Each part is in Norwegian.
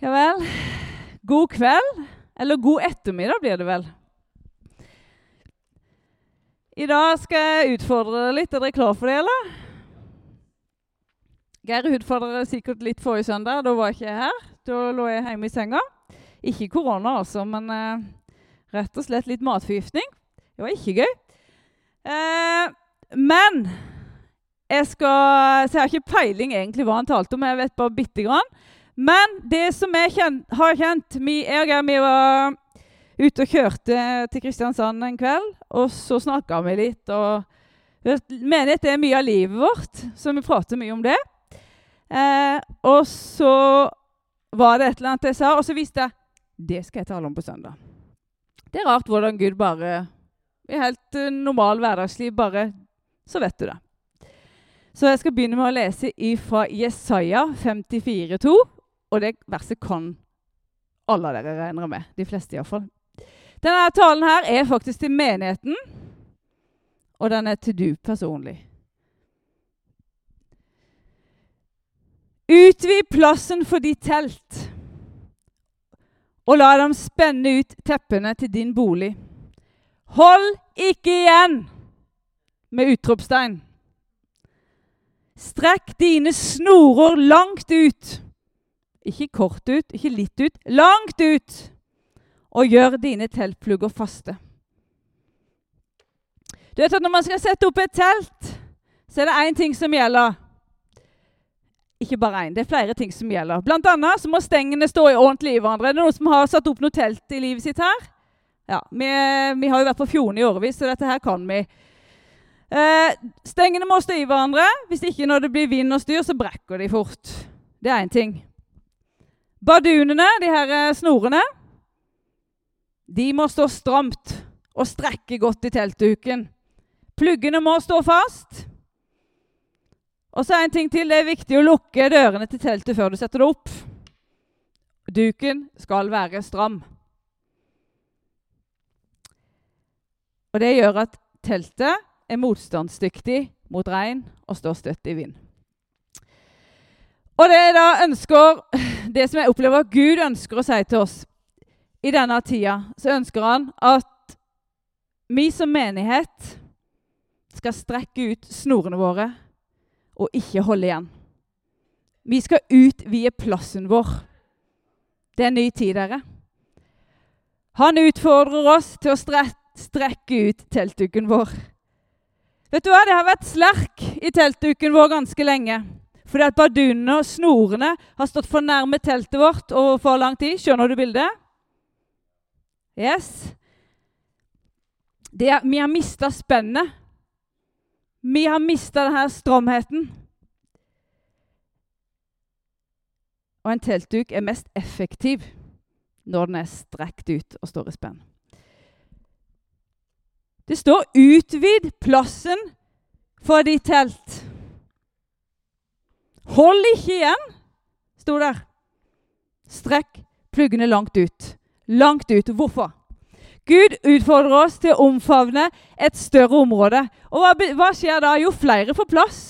Ja vel. God kveld. Eller god ettermiddag blir det vel. I dag skal jeg utfordre dere litt. Er dere klar for det, eller? Geir utfordret dere sikkert litt forrige søndag. Da var jeg ikke her. Da lå jeg hjemme i senga. Ikke korona, altså, men eh, rett og slett litt matforgiftning. Det var ikke gøy. Eh, men jeg skal Så jeg har ikke peiling egentlig hva han talte om. Jeg vet bare bitte grann. Men det som jeg kjent, har kjent vi, Jeg vi var ute og kjørte til Kristiansand en kveld, og så snakka vi litt. og Menighet er mye av livet vårt, så vi prater mye om det. Eh, og så var det et eller annet jeg sa, og så visste jeg det skal jeg tale om på søndag. Det er rart hvordan Gud bare I helt uh, normal hverdagsliv bare Så vet du det. Så jeg skal begynne med å lese fra Jesaja 54,2. Og det verset kan alle dere regne med. De fleste iallfall. Denne talen her er faktisk til menigheten, og den er til du personlig. Utvid plassen for ditt telt, og la dem spenne ut teppene til din bolig. Hold ikke igjen med utropstegn. Strekk dine snorer langt ut. Ikke kort ut, ikke litt ut. Langt ut! Og gjør dine teltplugger faste. Du vet at Når man skal sette opp et telt, så er det én ting som gjelder. Ikke bare én, det er flere ting som gjelder. Blant annet så må stengene stå i ordentlig i hverandre. Er det noen som har satt opp noe telt i livet sitt her? Ja, Vi, vi har jo vært på Fjorden i årevis, så dette her kan vi. Eh, stengene må stå i hverandre. Hvis ikke når det blir vind og styr, så brekker de fort. Det er én ting. Bardunene, de her eh, snorene, de må stå stramt og strekke godt i teltduken. Pluggene må stå fast. Og så er en ting til. Det er viktig å lukke dørene til teltet før du setter det opp. Duken skal være stram. Og det gjør at teltet er motstandsdyktig mot regn og står støtt i vind. Og det jeg da ønsker, det som jeg opplever at Gud ønsker å si til oss i denne tida, så ønsker han at vi som menighet skal strekke ut snorene våre og ikke holde igjen. Vi skal utvide plassen vår. Det er en ny tid, dere. Han utfordrer oss til å strekke ut teltduken vår. Vet du hva? Det har vært slerk i teltduken vår ganske lenge. Fordi at bardunene og snorene har stått for nærme teltet vårt over for lang tid. Skjønner du bildet? Yes. Er, vi har mista spennet. Vi har mista denne stramheten. Og en teltduk er mest effektiv når den er strekt ut og står i spenn. Det står 'utvid plassen for ditt telt'. Hold ikke igjen, sto der. Strekk pluggene langt ut. Langt ut. Hvorfor? Gud utfordrer oss til å omfavne et større område. Og hva, hva skjer da? Jo, flere får plass.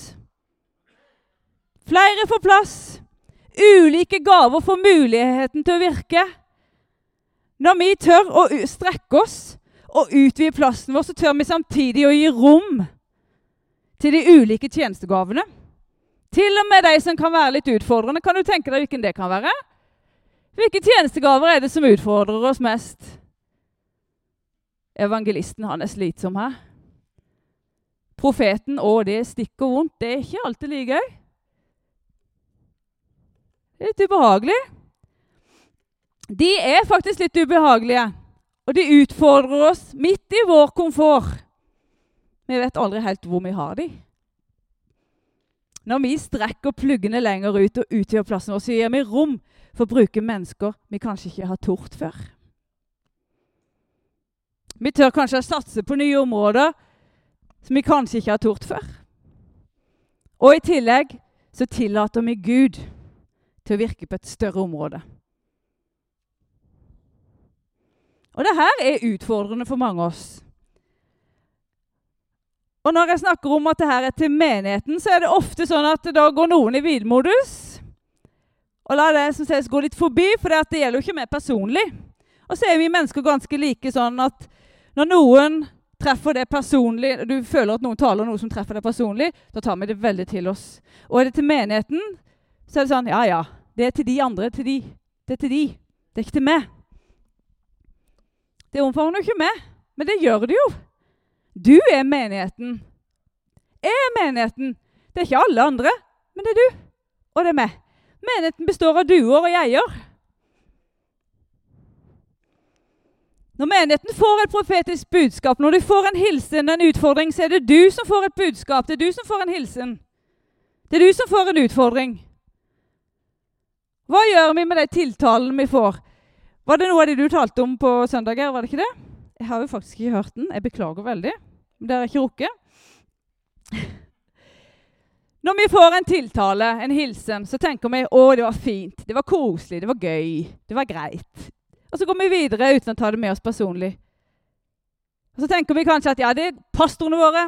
Flere får plass. Ulike gaver får muligheten til å virke. Når vi tør å strekke oss og utvide plassen vår, så tør vi samtidig å gi rom til de ulike tjenestegavene. Til og med de som kan være litt utfordrende. Kan du tenke deg hvilken det kan være? Hvilke tjenestegaver er det som utfordrer oss mest? Evangelisten han er slitsom her. Profeten å, det stikker vondt. Det er ikke alltid like gøy. Litt ubehagelig. De er faktisk litt ubehagelige, og de utfordrer oss midt i vår komfort. Vi vet aldri helt hvor vi har dem. Når vi strekker pluggene lenger ut og utvider plassen vår, så gir vi rom for å bruke mennesker vi kanskje ikke har tort før. Vi tør kanskje å satse på nye områder som vi kanskje ikke har tort før. Og i tillegg så tillater vi Gud til å virke på et større område. Og det her er utfordrende for mange av oss. Og når jeg snakker om at det her er til menigheten, så er det ofte sånn at da går noen i hvilmodus. Og la det som ses gå litt forbi, for det gjelder jo ikke meg personlig. Og så er vi mennesker ganske like sånn at når noen treffer det personlig, du føler at noen taler noe som treffer deg personlig, da tar vi det veldig til oss. Og er det til menigheten, så er det sånn Ja, ja. Det er til de andre. Til de. Det er til de. Det er ikke til meg. Det omfavner jo ikke meg, men det gjør det jo. Du er menigheten. Jeg er menigheten. Det er ikke alle andre, men det er du. Og det er meg. Menigheten består av duer og geier. Når menigheten får et profetisk budskap, når du får en hilsen, en utfordring, så er det du som får et budskap. Det er du som får en hilsen. Det er du som får en utfordring. Hva gjør vi med de tiltalene vi får? Var det noe av det du talte om på søndag? Var det ikke det? Jeg har jo faktisk ikke hørt den. Jeg beklager veldig. Men det har jeg ikke rukket. Når vi får en tiltale, en hilsen, så tenker vi å, det var fint, det var koselig, det var gøy, det var greit. Og så går vi videre uten å ta det med oss personlig. Og Så tenker vi kanskje at ja, det er pastorene våre.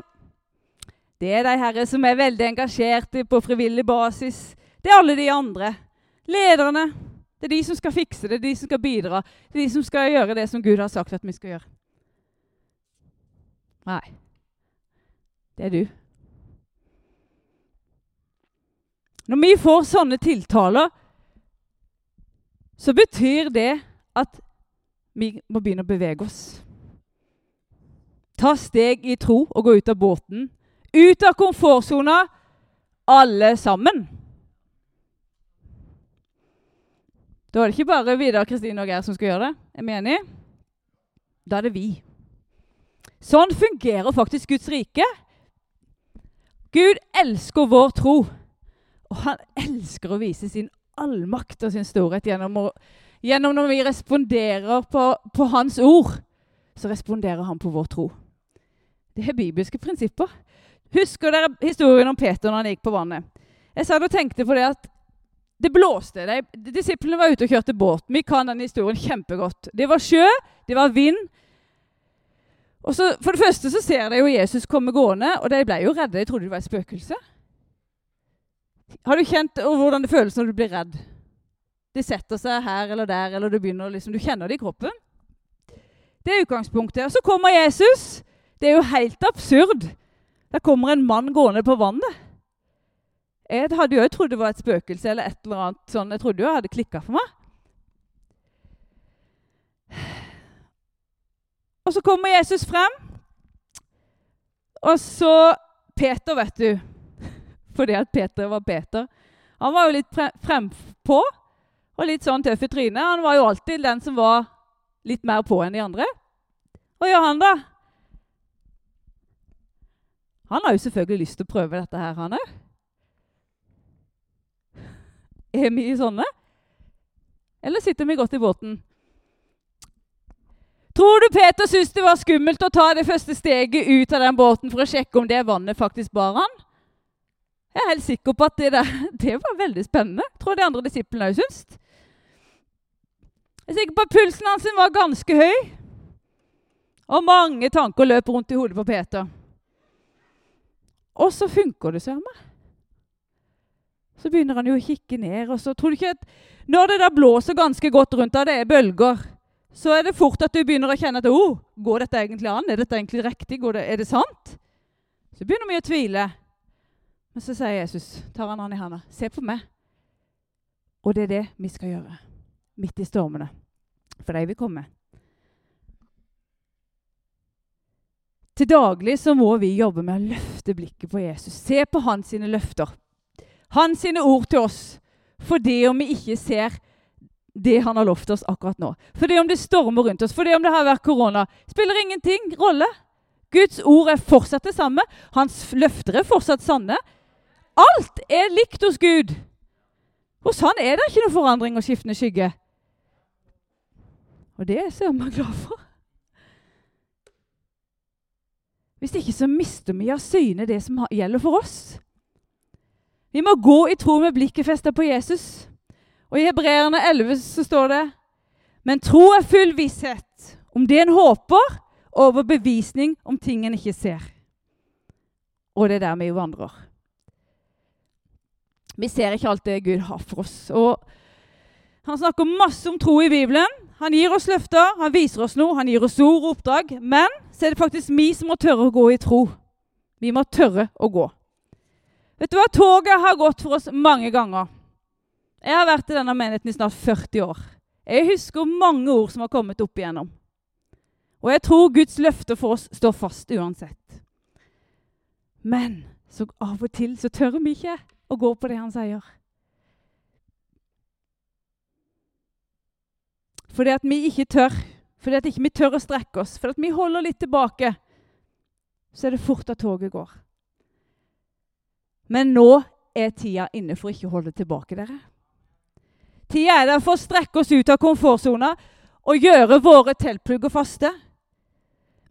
Det er de herre som er veldig engasjerte på frivillig basis. Det er alle de andre. Lederne. Det er de som skal fikse det, det er de som skal bidra. Det er de som skal gjøre det som Gud har sagt at vi skal gjøre. Nei. Det er du. Når vi får sånne tiltaler, så betyr det at vi må begynne å bevege oss. Ta steg i tro og gå ut av båten. Ut av komfortsona, alle sammen. Da er det ikke bare Vidar, Kristine og Geir som skal gjøre det. Er vi enige? Da er det vi. Sånn fungerer faktisk Guds rike. Gud elsker vår tro. Og han elsker å vise sin allmakt og sin storhet gjennom, å, gjennom når vi responderer på, på, hans ord. Så responderer han på vår tro. Det er bibelske prinsipper. Husker dere historien om Peter når han gikk på vannet? Jeg satt og tenkte på det at det blåste. De, disiplene var ute og kjørte båt. Vi kan den historien kjempegodt. Det var sjø, det var vind. Og så, For det første så ser de jo Jesus komme gående, og de ble jo redde. De trodde det var et spøkelse. Har du kjent hvordan det føles når du blir redd? De setter seg her eller der, eller du begynner liksom, du kjenner det i kroppen. Det er utgangspunktet. Og så kommer Jesus. Det er jo helt absurd. Der kommer en mann gående på vannet. Jeg hadde jo trodd det var et spøkelse eller et eller annet sånn. Jeg trodde jo jeg hadde klikka for meg. Og så kommer Jesus frem. Og så Peter, vet du fordi at Peter var Peter. Han var jo litt frempå og litt sånn tøff i trynet. Han var jo alltid den som var litt mer på enn de andre. Hva gjør han, da? Han har jo selvfølgelig lyst til å prøve dette her, han òg. Er vi sånne? Eller sitter vi godt i båten? Tror du Peter syntes det var skummelt å ta det første steget ut av den båten for å sjekke om det vannet faktisk bar han? Jeg er helt sikker på at det, der, det var veldig spennende. Tror de andre disiplene òg syntes. Jeg er sikker på at pulsen hans var ganske høy. Og mange tanker løp rundt i hodet på Peter. Og så funker det, søren. Så begynner han jo å kikke ned. og så tror du ikke at Når det da blåser ganske godt rundt deg, det er bølger, så er det fort at du begynner å kjenne at oh, går dette egentlig an? Er dette egentlig riktig? Det, er det sant? Så begynner vi å tvile. Men så sier Jesus, tar han han i handa, se på meg. Og det er det vi skal gjøre midt i stormene. For de vil komme. Til daglig så må vi jobbe med å løfte blikket på Jesus. Se på hans sine løfter. Hans sine ord til oss. For det om vi ikke ser det han har lovt oss akkurat nå. For det om det stormer rundt oss, for det om det har vært korona, spiller ingenting rolle. Guds ord er fortsatt det samme. Hans løfter er fortsatt sanne. Alt er likt hos Gud. Hos han er det ikke noe forandring og skiftende skygge. Og det er jeg glad for. Hvis ikke så mister vi av syne det som gjelder for oss. Vi må gå i tro med blikket festet på Jesus. Og I Hebreerne 11 så står det Men tro er full visshet om det en håper, over bevisning om ting en ikke ser. Og det er der vi jo vandrer. Vi ser ikke alt det Gud har for oss. Og Han snakker masse om tro i Bibelen. Han gir oss løfter, han viser oss noe, han gir oss ord og oppdrag. Men så er det faktisk vi som må tørre å gå i tro. Vi må tørre å gå. Vet du hva? Toget har gått for oss mange ganger. Jeg har vært i denne menigheten i snart 40 år. Jeg husker mange ord som har kommet opp igjennom. Og jeg tror Guds løfter for oss står fast uansett. Men så av og til så tør vi ikke å gå på det han sier. Fordi at vi ikke tør. Fordi at ikke vi tør å strekke oss. Fordi at vi holder litt tilbake. Så er det fort at toget går. Men nå er tida inne for ikke å holde tilbake dere. Tida er der for å strekke oss ut av komfortsona og gjøre våre teltplugger faste.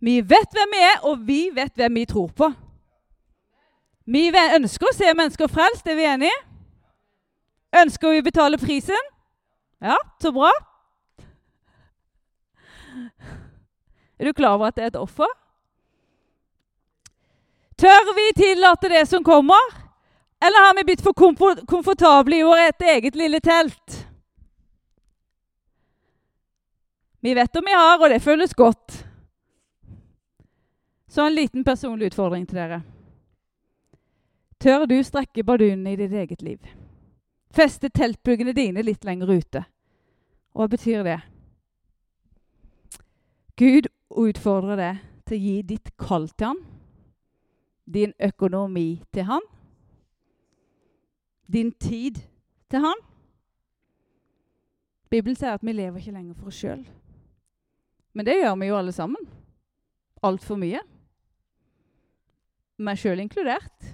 Vi vet hvem vi er, og vi vet hvem vi tror på. Vi ønsker å se mennesker frelst, er vi enige? Ønsker vi å betale prisen? Ja, så bra. Er du klar over at det er et offer? Tør vi tillate det som kommer? Eller har vi blitt for komfortable i vårt eget lille telt? Vi vet om vi har, og det føles godt. Så en liten personlig utfordring til dere. Tør du strekke bardunene i ditt eget liv? Feste teltpluggene dine litt lenger ute. Hva betyr det? Gud utfordrer deg til å gi ditt kall til han, din økonomi til han, din tid til han. Bibelen sier at vi lever ikke lenger for oss sjøl. Men det gjør vi jo alle sammen. Altfor mye. Meg sjøl inkludert.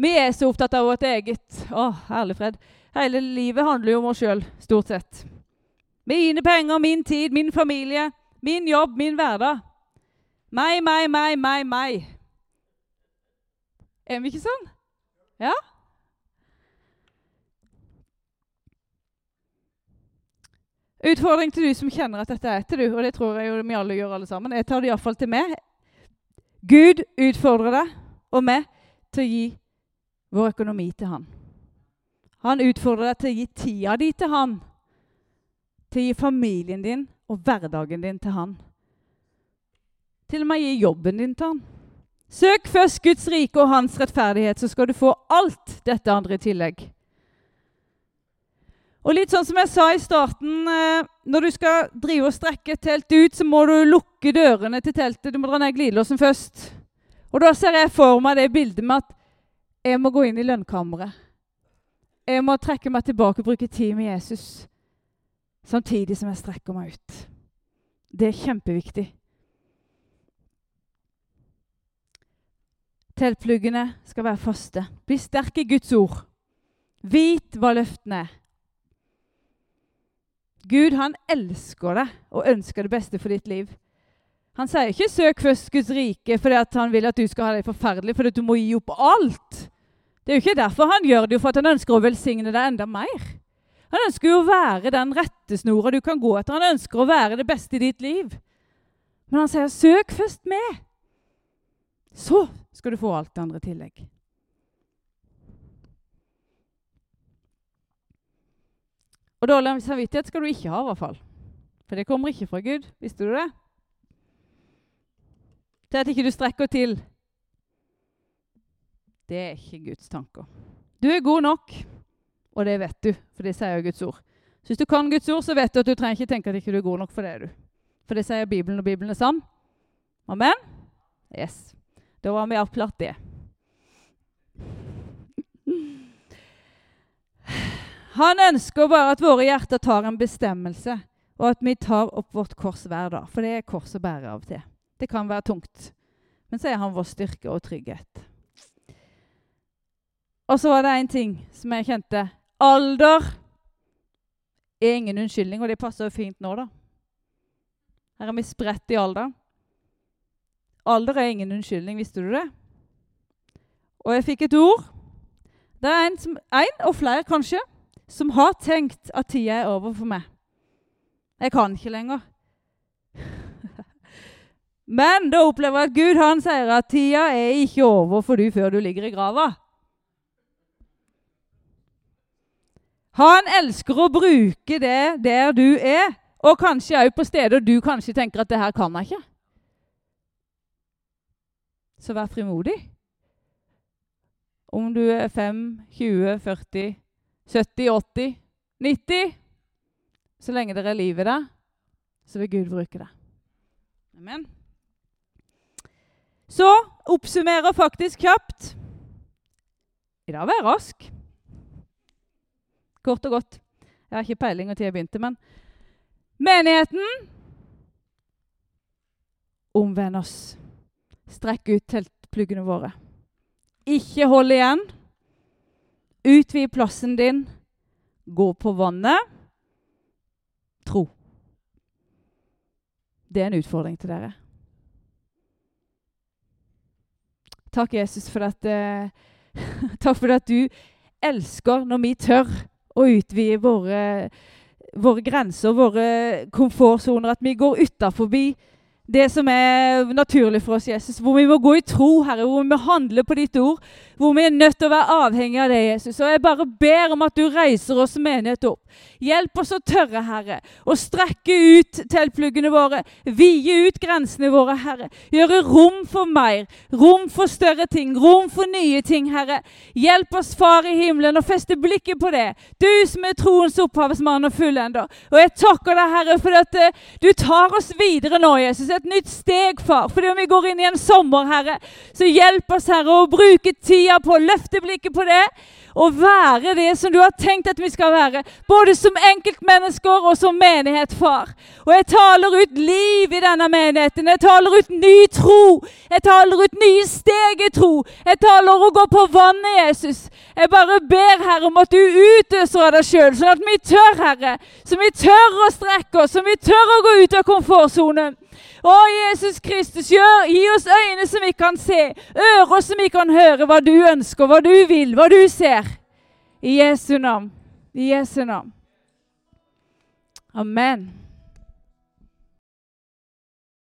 Vi er så opptatt av vårt eget Å, herlig fred. Hele livet handler jo om oss sjøl, stort sett. Mine penger, min tid, min familie, min jobb, min hverdag. Meg, meg, meg, meg, meg. Er vi ikke sånn? Ja? Utfordring til du som kjenner at dette er til du, og det tror jeg jo vi alle gjør alle sammen. Jeg tar det iallfall til meg. Gud utfordrer deg og meg til å gi vår økonomi til Han. Han utfordrer deg til å gi tida di til Han. Til å gi familien din og hverdagen din til Han. Til og med gi jobben din til Han. Søk først Guds rike og Hans rettferdighet, så skal du få alt dette andre i tillegg. Og litt sånn som jeg sa i starten, eh, når du skal drive og strekke et telt ut, så må du lukke dørene til teltet. Du må dra ned glidelåsen først. Og da ser jeg for meg det bildet med at jeg må gå inn i lønnkammeret. Jeg må trekke meg tilbake og bruke tid med Jesus samtidig som jeg strekker meg ut. Det er kjempeviktig. Teltpluggene skal være faste. Bli sterk i Guds ord. Vit hva løftene er. Gud han elsker deg og ønsker det beste for ditt liv. Han sier ikke 'søk først Guds rike' fordi han vil at du skal ha det forferdelig, fordi du må gi opp alt. Det er jo ikke derfor han gjør det, for at han ønsker å velsigne deg enda mer. Han ønsker jo å være den rettesnora du kan gå etter. Han ønsker å være det beste i ditt liv. Men han sier 'søk først med'. Så skal du få alt det andre i tillegg. Og dårlig samvittighet skal du ikke ha, i hvert fall. For det kommer ikke fra Gud. Visste du det? Til at ikke du strekker til. Det er ikke Guds tanker. Du er god nok, og det vet du, for det sier jo Guds ord. Så hvis du kan Guds ord, så vet du at du trenger ikke tenke at ikke du er god nok, for det er du. For det sier Bibelen, og Bibelen er sann. Amen? Yes. Da var vi avklart det. Han ønsker bare at våre hjerter tar en bestemmelse, og at vi tar opp vårt kors hver dag. For det er kors å bære av og til. Det kan være tungt. Men så er han vår styrke og trygghet. Og så var det én ting som jeg kjente. Alder er ingen unnskyldning, og det passer jo fint nå, da. Her er vi spredt i alder. Alder er ingen unnskyldning, visste du det? Og jeg fikk et ord. Det er en, som, en og flere kanskje, som har tenkt at tida er over for meg. Jeg kan ikke lenger. Men da opplever jeg at Gud han sier at tida er ikke over for du før du ligger i grava. Han elsker å bruke det der du er, og kanskje òg på steder du kanskje tenker at 'det her kan jeg ikke'. Så vær frimodig. Om du er 5, 20, 40, 70, 80, 90 Så lenge dere er liv i det, så vil Gud bruke det. Amen. Så oppsummerer faktisk kjapt. I dag var jeg rask. Kort og godt. Jeg har ikke peiling når jeg begynte, men Menigheten Omvend oss. Strekk ut teltpluggene våre. Ikke hold igjen. Utvid plassen din. Gå på vannet. Tro. Det er en utfordring til dere. Takk, Jesus, for at, uh, takk for at du elsker når vi tør å utvide våre, våre grenser, våre komfortsoner. At vi går utafor det som er naturlig for oss, Jesus. Hvor vi må gå i tro, Herre, hvor vi må handle på ditt ord. Hvor vi er nødt til å være avhengig av det, Jesus. Og jeg bare ber om at du reiser oss menighet opp. Hjelp oss å tørre, Herre, å strekke ut teltpluggene våre. Vide ut grensene våre, Herre. Gjøre rom for mer. Rom for større ting. Rom for nye ting, Herre. Hjelp oss, Far i himmelen, å feste blikket på det. Du som er troens opphavsmann og fullender. Og jeg takker deg, Herre, for at uh, du tar oss videre nå, Jesus et nytt steg, far. Fordi om vi går inn i en sommer, Herre, så hjelp oss, Herre, å bruke tida på å løfte blikket på det. Og være det som du har tenkt at vi skal være. Både som enkeltmennesker og som menighet, far. Og jeg taler ut liv i denne menigheten. Jeg taler ut ny tro. Jeg taler ut nye steg i tro. Jeg taler å gå på vannet, Jesus. Jeg bare ber, Herre, om at du utøser av deg sjøl, sånn at vi tør, Herre. Så vi tør å strekke oss, så vi tør å gå ut av komfortsonen. Å, Jesus Kristus, gjør, gi oss øyne som vi kan se, ører som vi kan høre hva du ønsker, hva du vil, hva du ser. I Jesu navn. I Jesu navn. Amen.